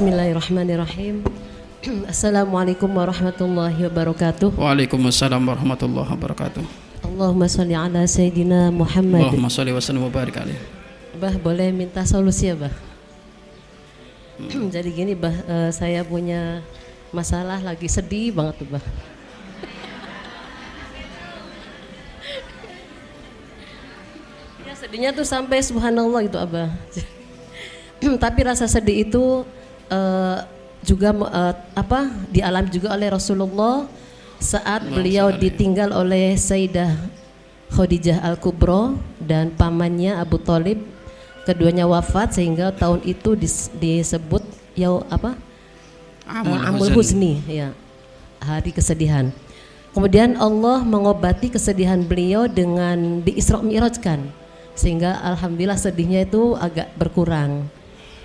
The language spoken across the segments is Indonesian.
Bismillahirrahmanirrahim. Assalamualaikum warahmatullahi wabarakatuh. Waalaikumsalam warahmatullahi wabarakatuh. Allahumma sholli ala Sayyidina Muhammad. Allahumma sholli wa sallim wa barik alaih. Bah, boleh minta solusi ya, Bah? Jadi gini, Bah, eh, saya punya masalah lagi sedih banget tuh, Bah. ya sedihnya tuh sampai subhanallah gitu, Abah. Tapi rasa sedih itu eh, juga eh, apa dialami juga oleh Rasulullah saat beliau ditinggal oleh Sayyidah Khadijah Al-Kubro dan pamannya Abu Talib. Keduanya wafat sehingga tahun itu dis- disebut ya apa? Amul Eh, Amul. Husni ya. Hari kesedihan. Kemudian Allah mengobati kesedihan beliau dengan di Isra Mi'rajkan sehingga alhamdulillah sedihnya itu agak berkurang.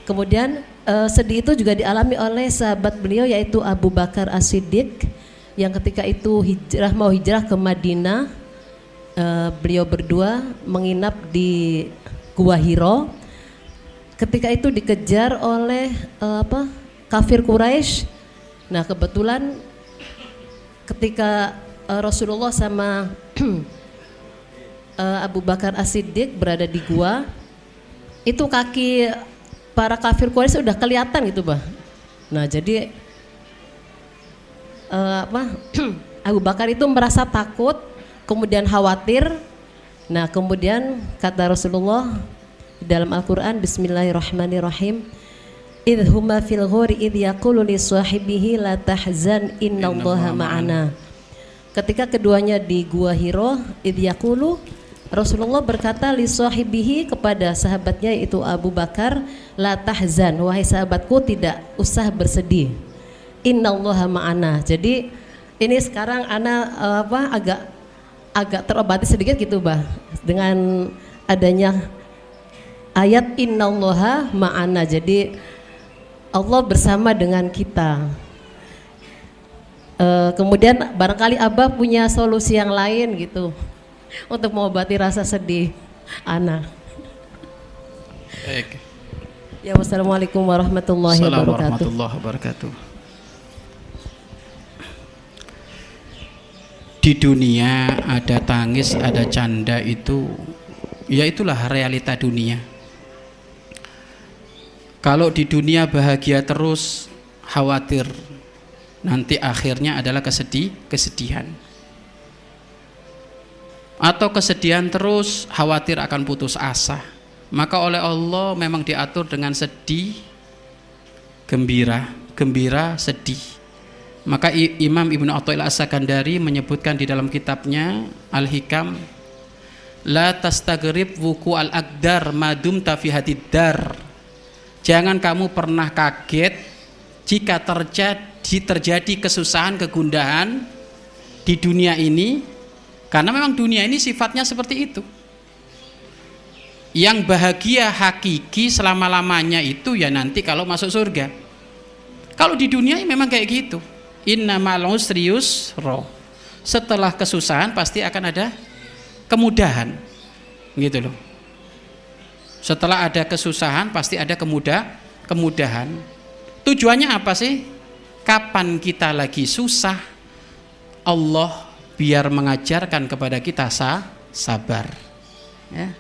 Kemudian eh, sedih itu juga dialami oleh sahabat beliau yaitu Abu Bakar As-Siddiq yang ketika itu hijrah mau hijrah ke Madinah eh, beliau berdua menginap di Gua Hiro. Ketika itu dikejar oleh eh, apa kafir Quraisy. Nah kebetulan ketika eh, Rasulullah sama eh, Abu Bakar As-Siddiq berada di gua, itu kaki para kafir Quraisy udah kelihatan gitu bah. Nah jadi eh, apa Abu Bakar itu merasa takut, kemudian khawatir. Nah, kemudian kata Rasulullah dalam Al-Qur'an Bismillahirrahmanirrahim Idh huma fil ghori idh yaqulu li sahibihi la tahzan innallaha ma'ana. Ketika keduanya di Gua Hiro, idh yaqulu Rasulullah berkata li sahibihi kepada sahabatnya yaitu Abu Bakar, la tahzan, wahai sahabatku tidak usah bersedih. Innallaha ma'ana. Jadi ini sekarang ana eh, apa agak agak terobati sedikit gitu, Bah. Dengan adanya ayat innallaha ma'ana. Jadi Allah bersama dengan kita. Eh, kemudian barangkali Abah punya solusi yang lain gitu untuk mengobati rasa sedih ana. Baik. Ya wassalamualaikum warahmatullahi Assalamualaikum wabarakatuh. warahmatullahi wabarakatuh. Di dunia ada tangis, ada canda itu ya itulah realita dunia. Kalau di dunia bahagia terus, khawatir nanti akhirnya adalah kesedih, kesedihan. Atau kesedihan terus, khawatir akan putus asa. Maka oleh Allah memang diatur dengan sedih, gembira, gembira, sedih. Maka Imam Ibnu Athail As-Sakandari menyebutkan di dalam kitabnya Al-Hikam La tastagrib wuku al-aqdar madum tafihatid dar Jangan kamu pernah kaget jika terjadi terjadi kesusahan, kegundahan di dunia ini karena memang dunia ini sifatnya seperti itu. Yang bahagia hakiki selama-lamanya itu ya nanti kalau masuk surga. Kalau di dunia ya memang kayak gitu. Inna usri yusra. Setelah kesusahan pasti akan ada kemudahan. Gitu loh. Setelah ada kesusahan pasti ada kemudah kemudahan. Tujuannya apa sih? Kapan kita lagi susah, Allah biar mengajarkan kepada kita sa sabar. Ya.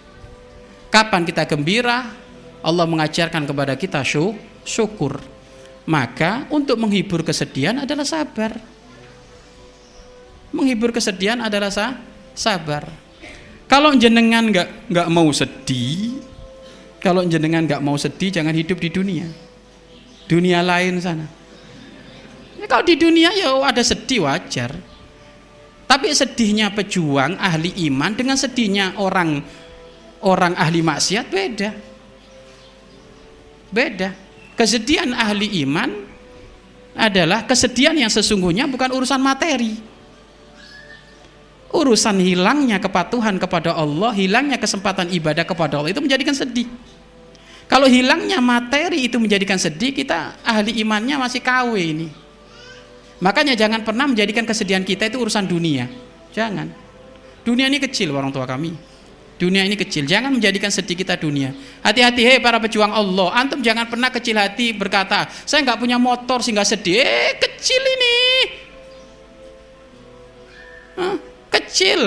Kapan kita gembira, Allah mengajarkan kepada kita syu- syukur. Maka untuk menghibur kesedihan adalah sabar. Menghibur kesedihan adalah sa sabar. Kalau jenengan nggak nggak mau sedih, kalau jenengan nggak mau sedih, jangan hidup di dunia. Dunia lain sana. Ya, kalau di dunia ya ada sedih wajar. Tapi sedihnya pejuang ahli iman dengan sedihnya orang orang ahli maksiat beda. Beda. Kesedihan ahli iman adalah kesedihan yang sesungguhnya bukan urusan materi. Urusan hilangnya kepatuhan kepada Allah, hilangnya kesempatan ibadah kepada Allah itu menjadikan sedih. Kalau hilangnya materi itu menjadikan sedih, kita ahli imannya masih KW ini. Makanya jangan pernah menjadikan kesedihan kita itu urusan dunia. Jangan. Dunia ini kecil orang tua kami. Dunia ini kecil. Jangan menjadikan sedih kita dunia. Hati-hati hei para pejuang Allah. Antum jangan pernah kecil hati berkata, saya nggak punya motor sehingga sedih. Eh, kecil ini. Hah? Kecil.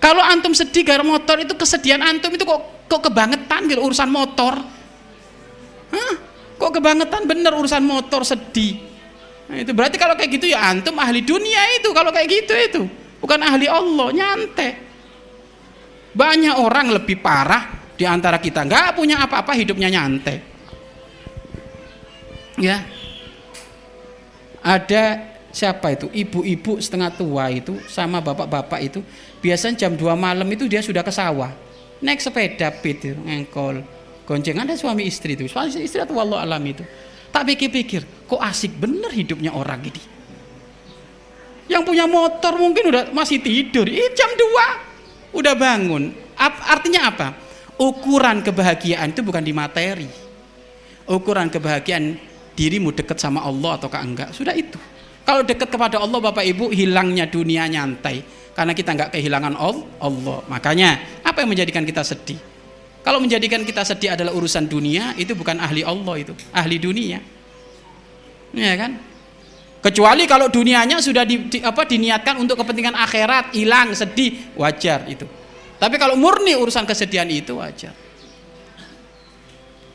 Kalau antum sedih gara motor itu kesedihan antum itu kok kok kebangetan gitu urusan motor. Hah? Kok kebangetan bener urusan motor sedih. Nah, itu berarti kalau kayak gitu ya antum ahli dunia itu kalau kayak gitu itu. Bukan ahli Allah, nyantai. Banyak orang lebih parah di antara kita nggak punya apa-apa hidupnya nyantai. Ya. Ada siapa itu? Ibu-ibu setengah tua itu sama bapak-bapak itu biasanya jam 2 malam itu dia sudah ke sawah. Naik sepeda pit ngengkol. Goncengan ada suami istri itu. Suami istri atau wallah alam itu. Tak pikir-pikir, kok asik bener hidupnya orang ini. Yang punya motor mungkin udah masih tidur. Jam 2 udah bangun. Artinya apa? Ukuran kebahagiaan itu bukan di materi. Ukuran kebahagiaan dirimu dekat sama Allah ataukah enggak. Sudah itu. Kalau dekat kepada Allah Bapak Ibu hilangnya dunia nyantai karena kita enggak kehilangan Allah. Makanya apa yang menjadikan kita sedih? Kalau menjadikan kita sedih adalah urusan dunia, itu bukan ahli Allah itu, ahli dunia. Ya kan? Kecuali kalau dunianya sudah di, di, apa, diniatkan untuk kepentingan akhirat, hilang, sedih, wajar itu. Tapi kalau murni urusan kesedihan itu wajar.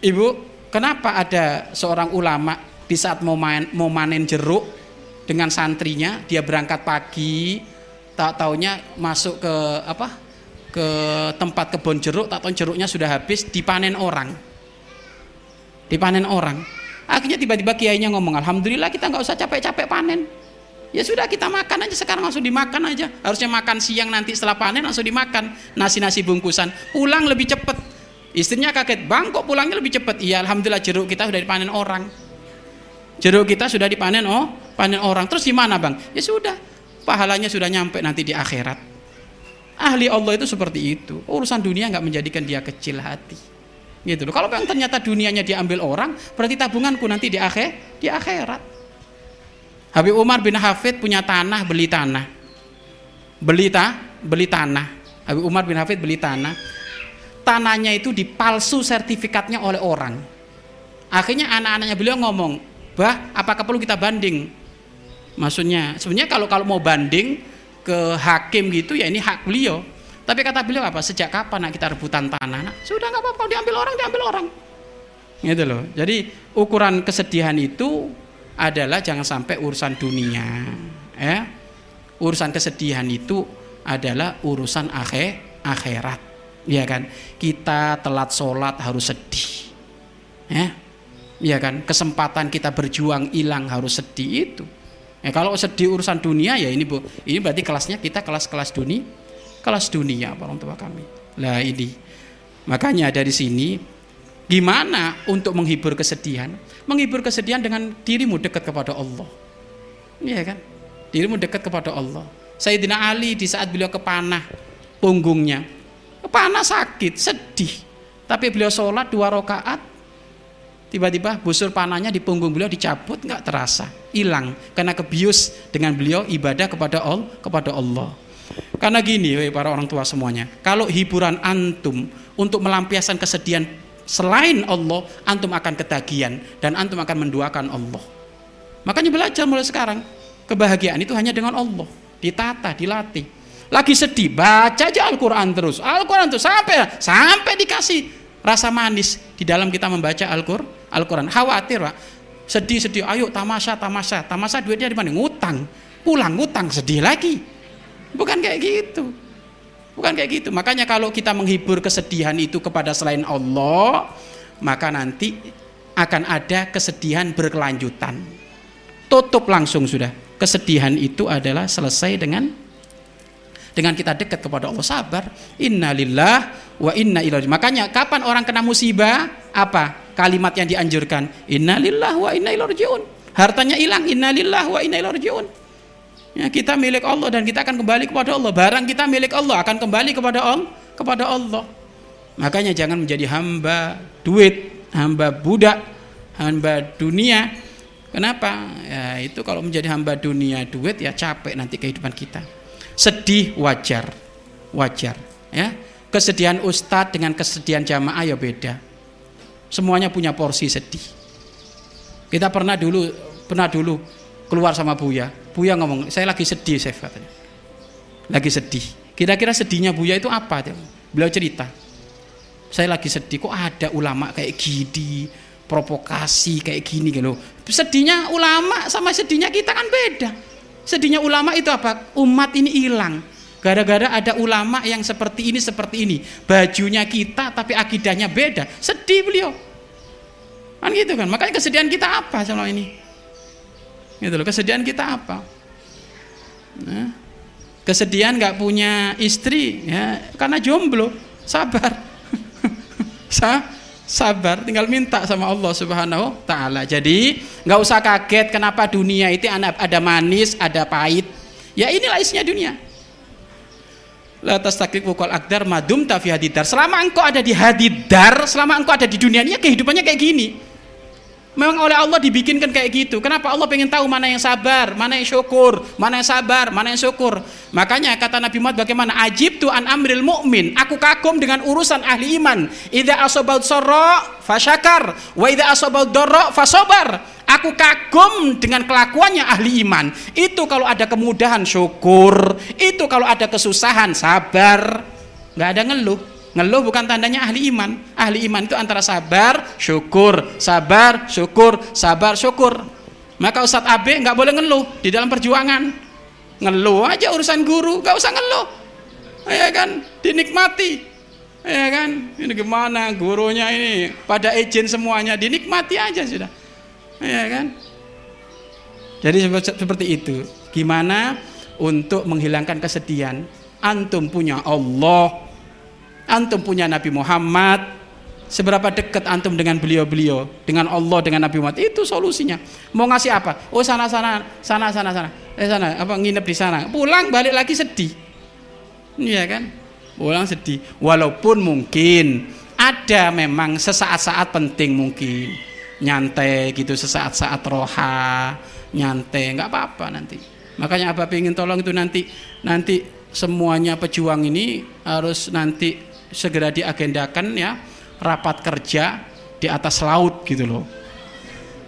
Ibu, kenapa ada seorang ulama di saat mau, main, mau manen jeruk dengan santrinya, dia berangkat pagi, tak taunya masuk ke apa? Ke tempat kebun jeruk, tak tahu jeruknya sudah habis, dipanen orang. Dipanen orang Akhirnya tiba-tiba kiainya ngomong, Alhamdulillah kita nggak usah capek-capek panen. Ya sudah kita makan aja sekarang langsung dimakan aja. Harusnya makan siang nanti setelah panen langsung dimakan. Nasi-nasi bungkusan. Pulang lebih cepat. Istrinya kaget, bang kok pulangnya lebih cepat? Iya Alhamdulillah jeruk kita sudah dipanen orang. Jeruk kita sudah dipanen oh panen orang. Terus gimana bang? Ya sudah, pahalanya sudah nyampe nanti di akhirat. Ahli Allah itu seperti itu. Urusan dunia nggak menjadikan dia kecil hati gitu loh. Kalau yang ternyata dunianya diambil orang, berarti tabunganku nanti di akhir di akhirat. Habib Umar bin Hafid punya tanah, beli tanah. Beli ta, beli tanah. Habib Umar bin Hafid beli tanah. Tanahnya itu dipalsu sertifikatnya oleh orang. Akhirnya anak-anaknya beliau ngomong, "Bah, apakah perlu kita banding?" Maksudnya, sebenarnya kalau kalau mau banding ke hakim gitu ya ini hak beliau tapi kata beliau apa? Sejak kapan nak kita rebutan tanah? Nah, sudah nggak apa-apa diambil orang, diambil orang. Gitu loh. Jadi ukuran kesedihan itu adalah jangan sampai urusan dunia, ya. Urusan kesedihan itu adalah urusan akhir akhirat, ya kan? Kita telat sholat harus sedih, ya, ya kan? Kesempatan kita berjuang hilang harus sedih itu. Ya, kalau sedih urusan dunia ya ini bu, ini berarti kelasnya kita kelas-kelas dunia kelas dunia orang tua kami. Lah ini. Makanya dari sini gimana untuk menghibur kesedihan? Menghibur kesedihan dengan dirimu dekat kepada Allah. Iya kan? Dirimu dekat kepada Allah. Sayyidina Ali di saat beliau kepanah punggungnya. Kepanah sakit, sedih. Tapi beliau sholat dua rakaat, tiba-tiba busur panahnya di punggung beliau dicabut nggak terasa hilang karena kebius dengan beliau ibadah kepada Allah kepada Allah karena gini, para orang tua semuanya, kalau hiburan antum untuk melampiaskan kesedihan selain Allah, antum akan ketagihan dan antum akan menduakan Allah. Makanya belajar mulai sekarang, kebahagiaan itu hanya dengan Allah, ditata, dilatih. Lagi sedih, baca aja Al-Quran terus. Al-Quran terus sampai sampai dikasih rasa manis di dalam kita membaca Al-Quran. Al-Quran. Khawatir, Pak. Sedih-sedih, ayo tamasya, tamasya. Tamasya duitnya di mana? Ngutang. Pulang ngutang, sedih lagi Bukan kayak gitu. Bukan kayak gitu. Makanya kalau kita menghibur kesedihan itu kepada selain Allah, maka nanti akan ada kesedihan berkelanjutan. Tutup langsung sudah. Kesedihan itu adalah selesai dengan dengan kita dekat kepada Allah sabar. Innalillah wa inna ilaihi. Makanya kapan orang kena musibah, apa kalimat yang dianjurkan? Innalillah wa inna ilaihi Hartanya hilang, innalillah wa inna ilaihi Ya, kita milik Allah dan kita akan kembali kepada Allah. Barang kita milik Allah akan kembali kepada Allah, kepada Allah. Makanya jangan menjadi hamba duit, hamba budak, hamba dunia. Kenapa? Ya, itu kalau menjadi hamba dunia duit ya capek nanti kehidupan kita. Sedih wajar. Wajar, ya. kesedihan ustadz dengan kesedihan jamaah ya beda semuanya punya porsi sedih. Kita pernah dulu pernah dulu keluar sama Buya. Buya ngomong saya lagi sedih Chef katanya. Lagi sedih. Kira-kira sedihnya Buya itu apa beliau cerita. Saya lagi sedih kok ada ulama kayak gini provokasi kayak gini gitu sedihnya ulama sama sedihnya kita kan beda. Sedihnya ulama itu apa? Umat ini hilang gara-gara ada ulama yang seperti ini seperti ini. Bajunya kita tapi akidahnya beda. Sedih beliau. Kan gitu kan? Makanya kesedihan kita apa selama ini? Gitu loh kesedihan kita apa? Nah, kesedihan nggak punya istri ya karena jomblo. Sabar. Sa sabar. Tinggal minta sama Allah Subhanahu taala. Jadi nggak usah kaget kenapa dunia itu ada manis, ada pahit. Ya inilah isinya dunia. La tastakrik wukol akdar madum tafi hadidar. Selama engkau ada di hadidar, selama engkau ada di dunia ini ya kehidupannya kayak gini. Memang oleh Allah dibikinkan kayak gitu. Kenapa Allah pengen tahu mana yang sabar, mana yang syukur, mana yang sabar, mana yang syukur. Makanya kata Nabi Muhammad bagaimana? Ajib tu an amril mu'min. Aku kagum dengan urusan ahli iman. Ida asobaut sorro fasyakar. Wa ida asobaut dorro fasobar. Aku kagum dengan kelakuannya ahli iman. Itu kalau ada kemudahan syukur. Itu kalau ada kesusahan sabar. Gak ada ngeluh. Ngeluh bukan tandanya ahli iman. Ahli iman itu antara sabar, syukur, sabar, syukur, sabar, syukur. Maka Ustadz Abe nggak boleh ngeluh di dalam perjuangan. Ngeluh aja urusan guru, nggak usah ngeluh. Ya kan, dinikmati. Ya kan, ini gimana gurunya ini pada izin semuanya dinikmati aja sudah. Ya kan. Jadi seperti itu. Gimana untuk menghilangkan kesedihan? Antum punya Allah, antum punya Nabi Muhammad. Seberapa dekat antum dengan beliau-beliau? Dengan Allah dengan Nabi Muhammad? Itu solusinya. Mau ngasih apa? Oh sana sana sana sana sana. Eh sana apa nginep di sana. Pulang balik lagi sedih. Iya kan? Pulang sedih. Walaupun mungkin ada memang sesaat-saat penting mungkin nyantai gitu sesaat-saat roha nyantai nggak apa-apa nanti. Makanya apa pengen tolong itu nanti nanti semuanya pejuang ini harus nanti segera diagendakan ya rapat kerja di atas laut gitu loh.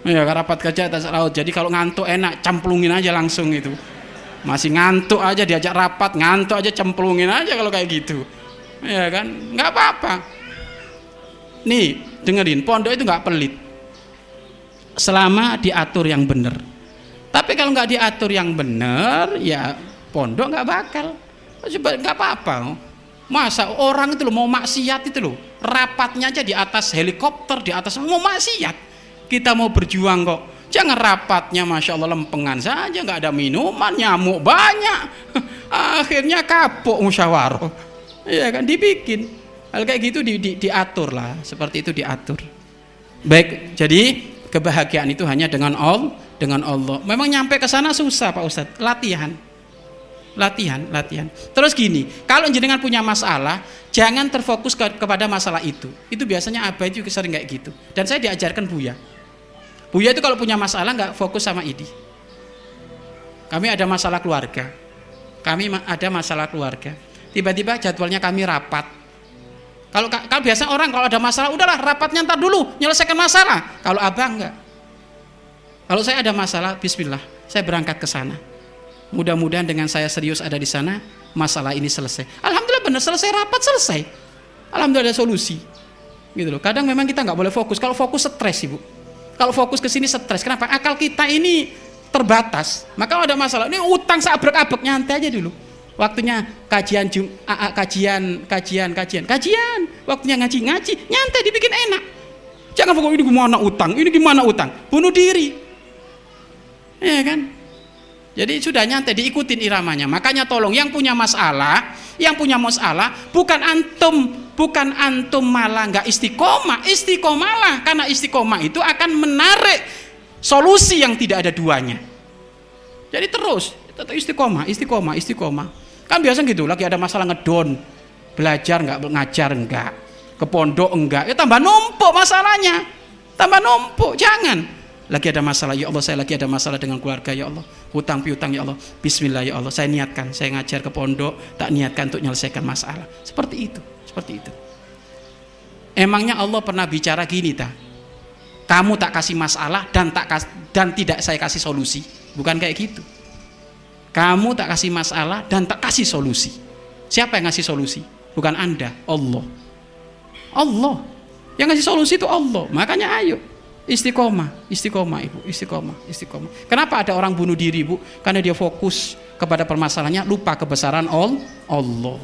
Ya rapat kerja atas laut. Jadi kalau ngantuk enak cemplungin aja langsung itu. Masih ngantuk aja diajak rapat ngantuk aja cemplungin aja kalau kayak gitu. Ya kan? Nggak apa-apa. Nih dengerin pondok itu nggak pelit selama diatur yang benar tapi kalau nggak diatur yang benar ya pondok nggak bakal nggak apa-apa Masa orang itu loh mau maksiat itu loh, rapatnya aja di atas helikopter, di atas mau maksiat. Kita mau berjuang kok. Jangan rapatnya Masya Allah lempengan saja, nggak ada minuman, nyamuk banyak. Akhirnya kapok musyawarah. Iya kan, dibikin. Hal kayak gitu di, di, diatur lah, seperti itu diatur. Baik, jadi kebahagiaan itu hanya dengan Allah, dengan Allah. Memang nyampe ke sana susah Pak Ustadz, latihan. Latihan latihan. Terus gini kalau jenengan punya masalah jangan terfokus ke, kepada masalah itu. Itu biasanya abah itu sering kayak gitu. Dan saya diajarkan buya. Buya itu kalau punya masalah nggak fokus sama ini kami ada masalah keluarga. Kami ada masalah keluarga. Tiba-tiba jadwalnya kami rapat kalau kalau biasa orang kalau ada masalah udahlah rapatnya ntar dulu nyelesaikan masalah kalau abah enggak kalau saya ada masalah Bismillah saya berangkat ke sana Mudah-mudahan dengan saya serius ada di sana, masalah ini selesai. Alhamdulillah benar selesai rapat selesai. Alhamdulillah ada solusi. Gitu loh. Kadang memang kita nggak boleh fokus. Kalau fokus stres ibu. Kalau fokus ke sini stres. Kenapa? Akal kita ini terbatas. Maka kalau ada masalah, ini utang seabrek-abrek nyantai aja dulu. Waktunya kajian jum, a, a, kajian kajian kajian kajian. Waktunya ngaji ngaji nyantai dibikin enak. Jangan fokus ini gimana utang, ini gimana utang. Bunuh diri. Ya kan? Jadi sudah nyantai diikutin iramanya. Makanya tolong yang punya masalah, yang punya masalah bukan antum, bukan antum malah nggak istiqomah, istiqomalah karena istiqomah itu akan menarik solusi yang tidak ada duanya. Jadi terus tetap istiqomah, istiqomah, istiqomah. Kan biasa gitu, lagi ada masalah ngedon, belajar nggak ngajar enggak, ke pondok enggak, ya tambah numpuk masalahnya, tambah numpuk, jangan. Lagi ada masalah ya Allah saya lagi ada masalah dengan keluarga ya Allah. Hutang piutang ya Allah. Bismillah ya Allah. Saya niatkan saya ngajar ke pondok tak niatkan untuk menyelesaikan masalah. Seperti itu Seperti itu. Emangnya Allah pernah bicara gini ta? Kamu tak kasih masalah dan tak dan tidak saya kasih solusi. Bukan kayak gitu. Kamu tak kasih masalah dan tak kasih solusi. Siapa yang ngasih solusi? Bukan Anda, Allah. Allah. Yang ngasih solusi itu Allah. Makanya ayo istiqomah, istiqomah Ibu, istiqomah, istiqomah. Kenapa ada orang bunuh diri, Bu? Karena dia fokus kepada permasalahannya, lupa kebesaran Allah.